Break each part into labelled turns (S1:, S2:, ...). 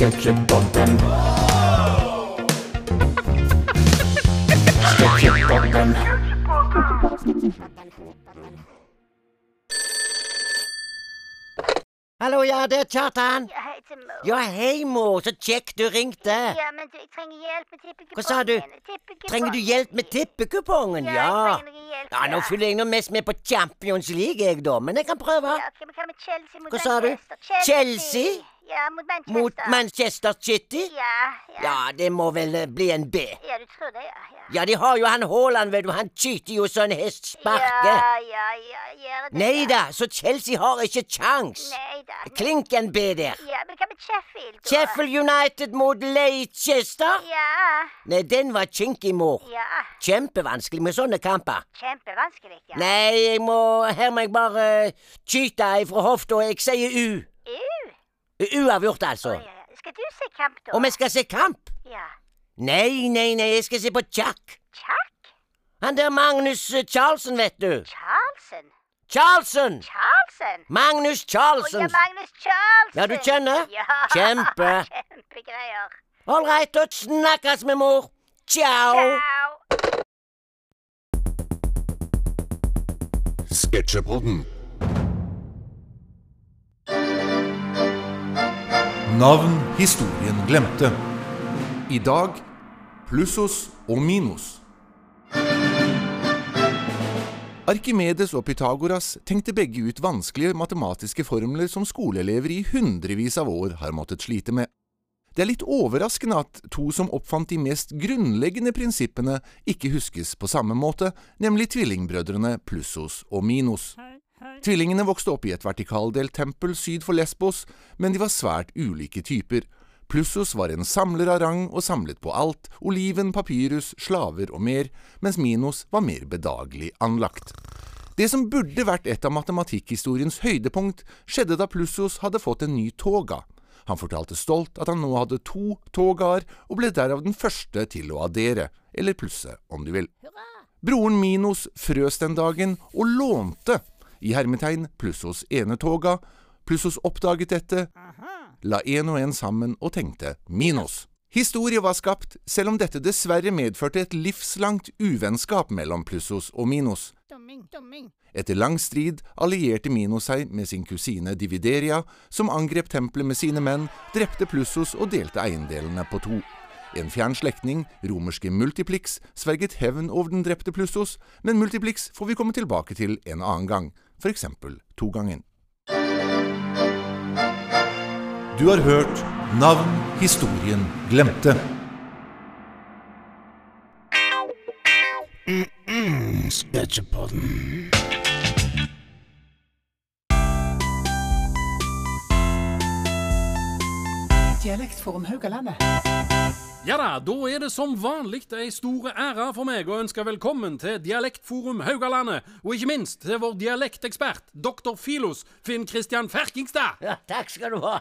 S1: Sketsjepodden. Sketsjepodden.
S2: Hallo, ja, det er Kjartan.
S3: Ja, hei til mor.
S2: Ja, hei, Mo. Så kjekk du ringte.
S3: Ja, men du, jeg trenger hjelp med tippekupongen.
S2: Hva sa du? Trenger du hjelp med tippekupongen?
S3: Ja,
S2: Ja.
S3: jeg trenger hjelp.
S2: Ja, Nå følger jeg nå mest med på Champions League, jeg, da. Men jeg kan prøve.
S3: Ja, okay, men hva med Chelsea mot
S2: Hva sa du?
S3: Chelsea.
S2: Chelsea?
S3: Ja, mot Manchester.
S2: Mot Manchester City?
S3: Ja, ja.
S2: Ja, det må vel eh, bli en B.
S3: Ja, du tror det, ja. ja.
S2: Ja, de har jo han Haaland, vet du. Han kyter jo så en hest sparker.
S3: Ja, ja, ja, gjør det.
S2: Nei da, så Chelsea har ikke kjangs. Klink en B der.
S3: Ja, men hva med Sheffield? da?
S2: Sheffield United mot Leicester?
S3: Ja,
S2: Nei, den var kinkig, mor.
S3: ja.
S2: Kjempevanskelig med sånne kamper.
S3: Kjempevanskelig, ja.
S2: Nei, jeg må, her må jeg bare uh, tyte ifra hofta. Jeg sier U.
S3: Uh,
S2: Uavgjort, altså.
S3: å, ja, ja. Skal du se kamp, da?
S2: Om jeg skal se kamp?
S3: Ja.
S2: Nei, nei, nei, jeg skal se på tjakk.
S3: Tjakk?
S2: Han der Magnus Charlsen, Charlesen, vet du.
S3: Charlesen?
S2: Charlesen!
S3: Charlesen?
S2: Magnus
S3: Å ja, Magnus Charlsen.
S2: Ja, du kjenner?
S3: Ja.
S2: Kjempe.
S3: Kjempegreier.
S2: All right, da snakkes vi, mor. Ciao.
S3: Ciao.
S4: Sketsjepodden.
S5: Navn historien glemte. I dag plussos og minus. Arkimedes og Pythagoras tenkte begge ut vanskelige matematiske formler som skoleelever i hundrevis av år har måttet slite med. Det er litt overraskende at to som oppfant de mest grunnleggende prinsippene, ikke huskes på samme måte, nemlig tvillingbrødrene Plussos og Minos. Tvillingene vokste opp i et vertikaldelt tempel syd for Lesbos, men de var svært ulike typer. Plussos var en samler av rang og samlet på alt, oliven, papyrus, slaver og mer, mens Minos var mer bedagelig anlagt. Det som burde vært et av matematikkhistoriens høydepunkt, skjedde da Plussos hadde fått en ny toga. Han fortalte stolt at han nå hadde to togaer, og ble derav den første til å addere, eller plusse, om du vil. Broren Minos frøs den dagen og lånte i hermetegn Plussos enetoga. Plussos oppdaget dette, la en og en sammen og tenkte Minos. Historie var skapt, selv om dette dessverre medførte et livslangt uvennskap mellom Plussos og Minos. Etter lang strid allierte Minos seg med sin kusine Divideria, som angrep tempelet med sine menn, drepte Plussos og delte eiendelene på to. En fjern slektning, romerske Multiplix, sverget hevn over den drepte Plussos, men Multiplix får vi komme tilbake til en annen gang, eksempel togangen. Du har hørt Navn historien glemte.
S1: Mm, Sketsjepodden.
S6: Dialektforum Haugalandet.
S7: Ja da, da er det som vanlig ei stor ære for meg å ønske velkommen til Dialektforum Haugalandet, og ikke minst til vår dialektekspert, doktor Filos Finn Christian Ferkingstad.
S2: Ja, takk skal du ha.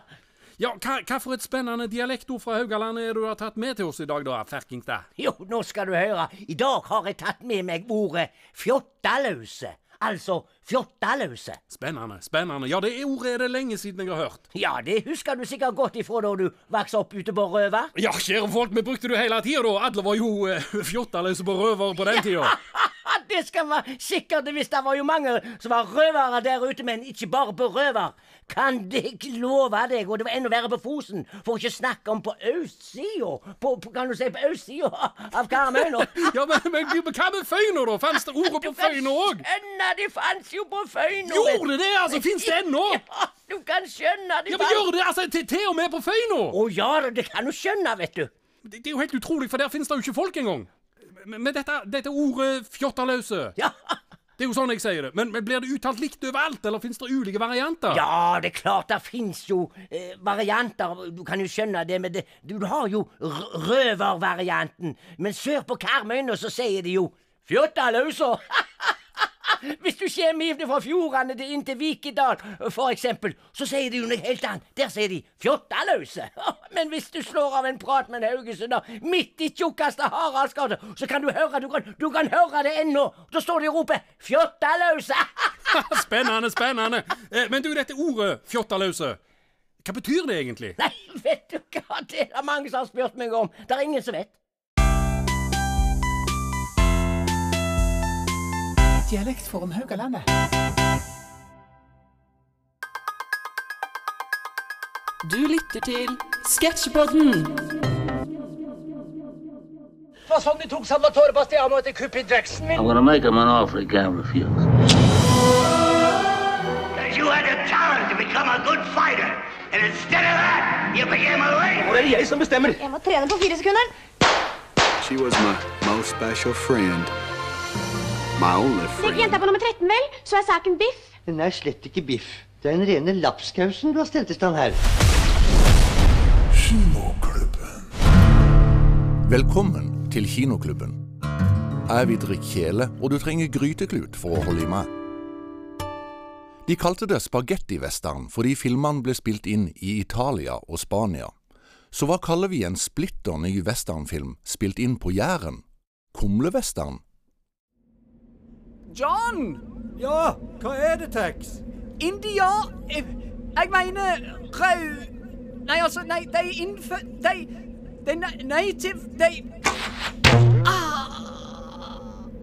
S7: Ja, hva, hva for et spennende dialektord fra Haugalandet er du har tatt med til oss i dag, da, Ferkingstad?
S2: Jo, nå skal du høre. I dag har jeg tatt med meg ordet fjottalause. Altså fjottalause.
S7: Spennende, spennende. Ja, det ordet er det lenge siden jeg har hørt.
S2: Ja, det husker du sikkert godt ifra da du vokste opp ute på Røver.
S7: Ja, kjære folk, vi brukte det hele tida, da. Alle var jo eh, fjottaløse på røver på den tida.
S2: det skal være sikkert hvis Det var jo mange som var røvere der ute, men ikke bare på Røver. Kan jeg love deg, og det var enda verre på Fosen, for ikke snakke om på østsida. På, på, kan du si på østsida av Karmøyna.
S7: Ja, men, men, men hva med Føyna, da? Fantes det ordet på Føyna òg?
S2: skjønne, de fantes jo på Føyna.
S7: Gjorde det det? Altså, Fins det ennå?
S2: Ja, du kan skjønne de
S7: Ja, men gjør det altså til, til og med på Føyna?
S2: Å ja, det kan du skjønne, vet du.
S7: Det, det er jo helt utrolig, for der finnes det jo ikke folk engang. Men, dette, dette ordet 'fjotterløse'
S2: Ja.
S7: det er jo sånn jeg sier det. Men, men blir det uttalt likt overalt, eller finnes det ulike varianter?
S2: Ja, det er klart det fins jo eh, varianter. Du kan jo skjønne det men det. Du, du har jo røvervarianten. Men sør på Karmøyene så sier de jo fjottaløsa. Hvis du kommer fra fjordene til inn til Vikedal, for eksempel, så sier de jo noe helt annet. Der sier de fjottaløse. Men hvis du slår av en prat med en haugesunder midt i tjukkeste Haraldsgata, så kan du høre du kan, du kan høre det ennå. Da står de og roper 'fjottaløse'.
S7: spennende, spennende. Eh, men du, dette ordet fjottaløse, Hva betyr det egentlig?
S2: Nei, vet du hva, det er det mange som har spurt meg om. Det er ingen som vet.
S6: Dialektforum Haugalandet.
S4: Du lytter til Sketsjpodden.
S2: Det var sånn de tok Salvatore Bastiano etter kuppet i Drexen.
S8: I'm gonna make him an offer he can't refuse.
S9: You had the talent to become a good fighter, and instead of that, you became a lame.
S2: Det er jeg som bestemmer.
S3: Jeg må trene på fire sekunder.
S10: She was my most special friend. My only
S3: Legg
S10: friend.
S3: jenta på nummer 13, vel, så er saken biff.
S11: Den er slett ikke biff. Det er den rene lapskausen du har stelt i stand her.
S5: Velkommen til Kinoklubben. Jeg er Vidrik Kjele, og du trenger gryteklut for å holde i meg. De kalte det spagettivestern fordi filmene ble spilt inn i Italia og Spania. Så hva kaller vi en splitter ny westernfilm spilt inn på Jæren? Kumlewestern?
S12: John! Ja, hva er det, Tex? India Jeg, jeg mener rød... Nei, altså, nei, de innfødt De De na- native De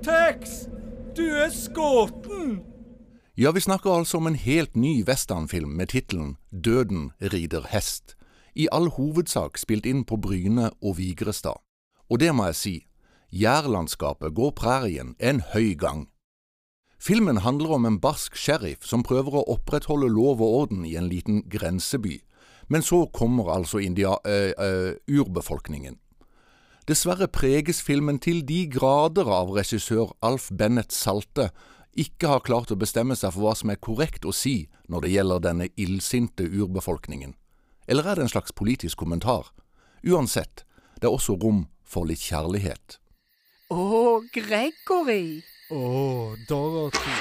S12: Tex! Du er skåten!
S5: Ja, vi snakker altså om en helt ny westernfilm med tittelen Døden rider hest. I all hovedsak spilt inn på Bryne og Vigrestad. Og det må jeg si, jærlandskapet går prærien en høy gang. Filmen handler om en barsk sheriff som prøver å opprettholde lov og orden i en liten grenseby, men så kommer altså india, øh, øh, urbefolkningen. Dessverre preges filmen til de grader av regissør Alf Bennett Salte, ikke har klart å bestemme seg for hva som er korrekt å si når det gjelder denne illsinte urbefolkningen. Eller er det en slags politisk kommentar? Uansett, det er også rom for litt kjærlighet.
S12: Å, Gregory.
S6: Å, Dorothy.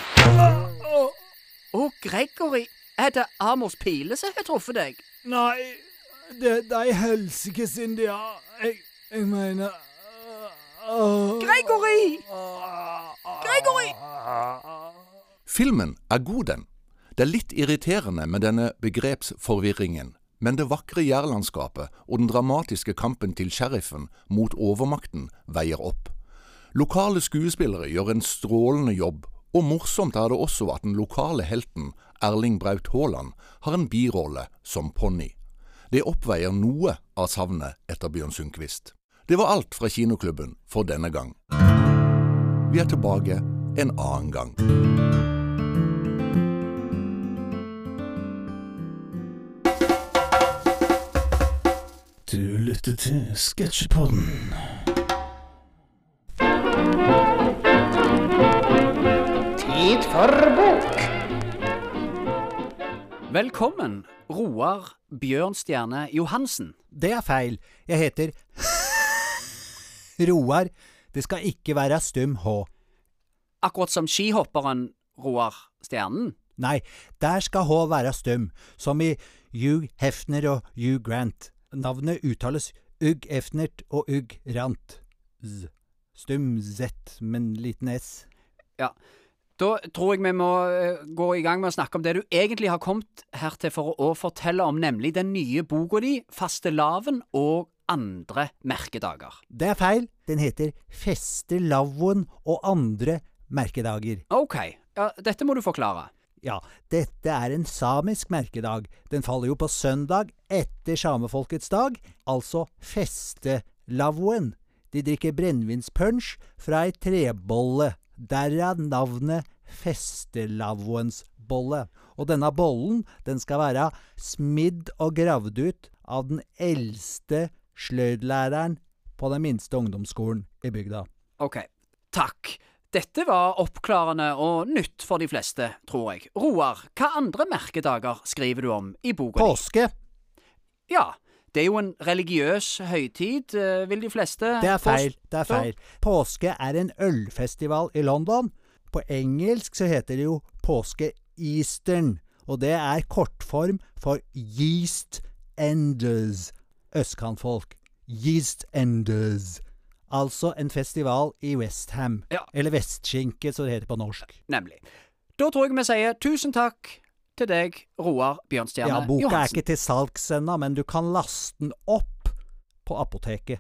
S12: Å, Gregory. Er det Amos Pile som har truffet deg?
S6: Nei, det, er er helsikes India. Jeg, jeg mener uh,
S12: Gregory! Gregory!
S5: Filmen er god, den. Det er litt irriterende med denne begrepsforvirringen, men det vakre jærlandskapet og den dramatiske kampen til sheriffen mot overmakten veier opp. Lokale skuespillere gjør en strålende jobb, og morsomt er det også at den lokale helten, Erling Braut Haaland, har en birolle som ponni. Det oppveier noe av savnet etter Bjørn Sundquist. Det var alt fra kinoklubben for denne gang. Vi er tilbake en annen gang.
S1: Du lytter til Sketsjepodden.
S11: Tid for bok.
S12: Velkommen, Roar Bjørnstjerne Johansen.
S6: Det er feil. Jeg heter Roar. Det skal ikke være stum H.
S12: Akkurat som skihopperen Roar Stjernen.
S6: Nei, der skal H være stum, som i Hugh Hefner og Hugh Grant. Navnet uttales Ugg Efnert og Ugg Rant. Z. Stum Z, men liten S.
S12: Ja. Da tror jeg vi må eh, gå i gang med å snakke om det du egentlig har kommet her til for å fortelle om, nemlig den nye boka di, Fastelavn og andre merkedager.
S6: Det er feil. Den heter Festelavn og andre merkedager.
S12: Ok, ja, dette må du forklare.
S6: Ja, dette er en samisk merkedag. Den faller jo på søndag etter samefolkets dag, altså festelavn. De drikker brennevinspunsj fra ei trebolle, derav navnet festelavnsbolle. Og denne bollen, den skal være smidd og gravd ut av den eldste sløydlæreren på den minste ungdomsskolen i bygda.
S12: Ok, takk. Dette var oppklarende og nytt for de fleste, tror jeg. Roar, hva andre merkedager skriver du om i boka?
S6: Påske.
S12: Ja, det er jo en religiøs høytid, eh, vil de fleste
S6: Det er feil. Det er feil. Påske er en ølfestival i London. På engelsk så heter det jo påske-eastern, og det er kortform for Yeast Enders. Østkantfolk. Yeast Enders. Altså en festival i Westham.
S12: Ja.
S6: Eller Vestskinke, som det heter på norsk.
S12: Nemlig. Da tror jeg vi sier tusen takk til deg, Roar Bjørnstjerne Johansen.
S6: Ja, boka er ikke til salgs ennå, men du kan laste den opp på apoteket.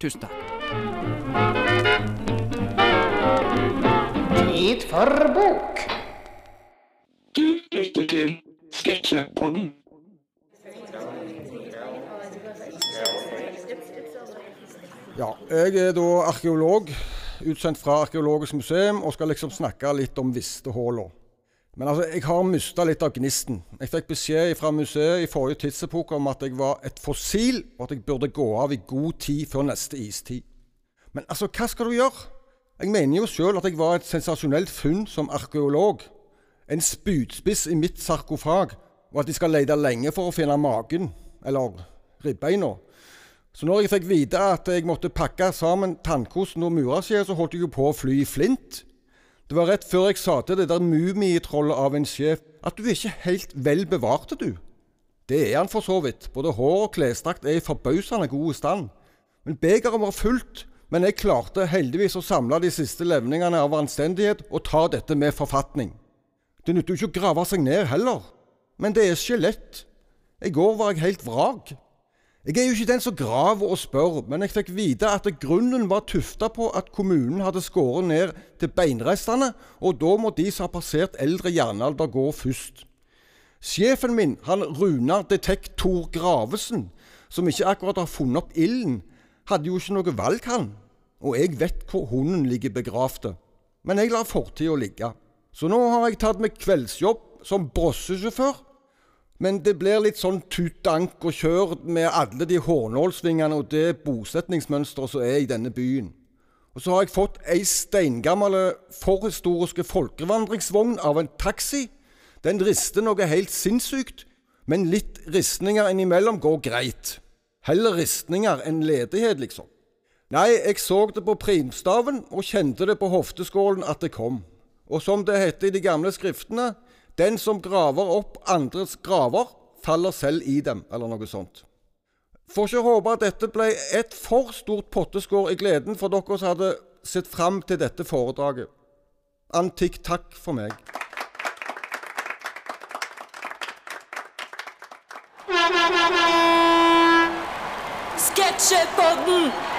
S12: Tusen takk.
S13: Tid for bok.
S14: Du lytter til Sketsjepodden.
S15: Ja, jeg er da arkeolog, utsendt fra Arkeologisk museum, og skal liksom snakke litt om Vistehåla. Men altså, jeg har mista litt av gnisten. Jeg fikk beskjed fra museet i forrige tidsepoke om at jeg var et fossil, og at jeg burde gå av i god tid før neste istid. Men altså, hva skal du gjøre? Jeg mener jo sjøl at jeg var et sensasjonelt funn som arkeolog. En spydspiss i mitt sarkofag, og at de skal lete lenge for å finne magen, eller ribbeina. Så når jeg fikk vite at jeg måtte pakke sammen tannkosten og muraskia, så holdt jeg jo på å fly i flint. Det var rett før jeg sa til det der mumietrollet av en sjef at du er ikke helt vel bevarte, du. Det er han for så vidt. Både hår og klesdrakt er i forbausende god stand. Men begeret var fullt. Men jeg klarte heldigvis å samle de siste levningene av anstendighet og ta dette med forfatning. Det nytter jo ikke å grave seg ned heller. Men det er skjelett. I går var jeg helt vrak. Jeg er jo ikke den som graver og spør, men jeg fikk vite at grunnen var tufta på at kommunen hadde skåret ned til beinrestene, og da må de som har passert eldre jernalder gå først. Sjefen min, han Runar Detektor Gravesen, som ikke akkurat har funnet opp ilden, hadde jo ikke noe valg, han. Og jeg vet hvor hunden ligger begravd. Men jeg lar fortida ligge. Så nå har jeg tatt meg kveldsjobb som brossesjåfør. Men det blir litt sånn tut-dank og kjør med alle de hårnålsvingene og det bosetningsmønsteret som er i denne byen. Og så har jeg fått ei steingammel forhistoriske folkevandringsvogn av en taxi. Den rister noe helt sinnssykt, men litt ristninger innimellom går greit. Heller ristninger enn ledighet, liksom. Nei, jeg så det på primstaven og kjente det på hofteskålen at det kom. Og som det heter i de gamle skriftene, den som graver opp andres graver, faller selv i dem, eller noe sånt. Får ikke håpe at dette ble et for stort potteskår i gleden for dere som hadde sett fram til dette foredraget. Antikk takk for meg.
S4: Sketsjepodden!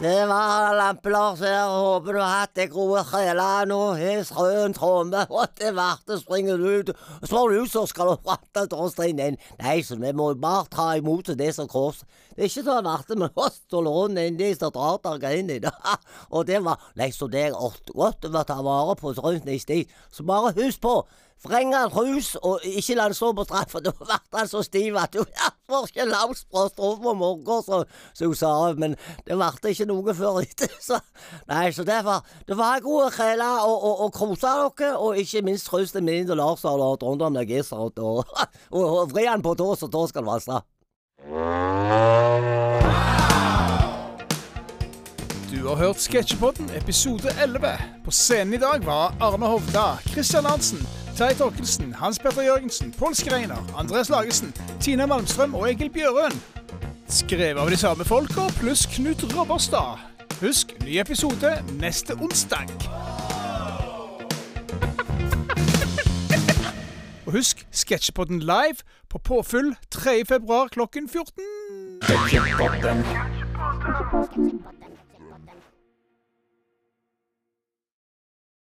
S2: Det var Lampe-Lars her. Håper du har hatt deg gode kjeler nå. Har strøen tromme, og til varte springer du ut. Og Står du ut, så skal du fatte Torstein inn. Nei, så vi må bare ta imot det som kors. Det er ikke så varte, med oss står låne inn de som drar der inn i det. Og det var Nei, så det er godt å ta vare på rundt i sti. Så bare husk på. Vreng han rus, og ikke la han stå på straff, for da ble han så stiv at ja, får ikke lapsbrost på morgenen, så hun sa. Men det ble ikke noe før etter. Så, nei, så derfor Det var gode kreler, og, å, å kose dere, og ikke minst trøste min og Lars og Trondheim Legister, og, og, og, og vri han på tå, så tå skal vasse.
S16: Du har hørt Sketsjepodden episode 11. På scenen i dag var Arne Hovda, Christian Arntzen, Terje Torkelsen, Hans Petter Jørgensen, Pål Skreiner, Andres Lagesen, Tina Malmstrøm og Egil Bjørøen. Skrevet av de samme folka pluss Knut Robberstad. Husk, ny episode neste onsdag. Og husk Sketsjpodden live på påfyll 3.2 klokken 14.
S1: Sketsjepodden.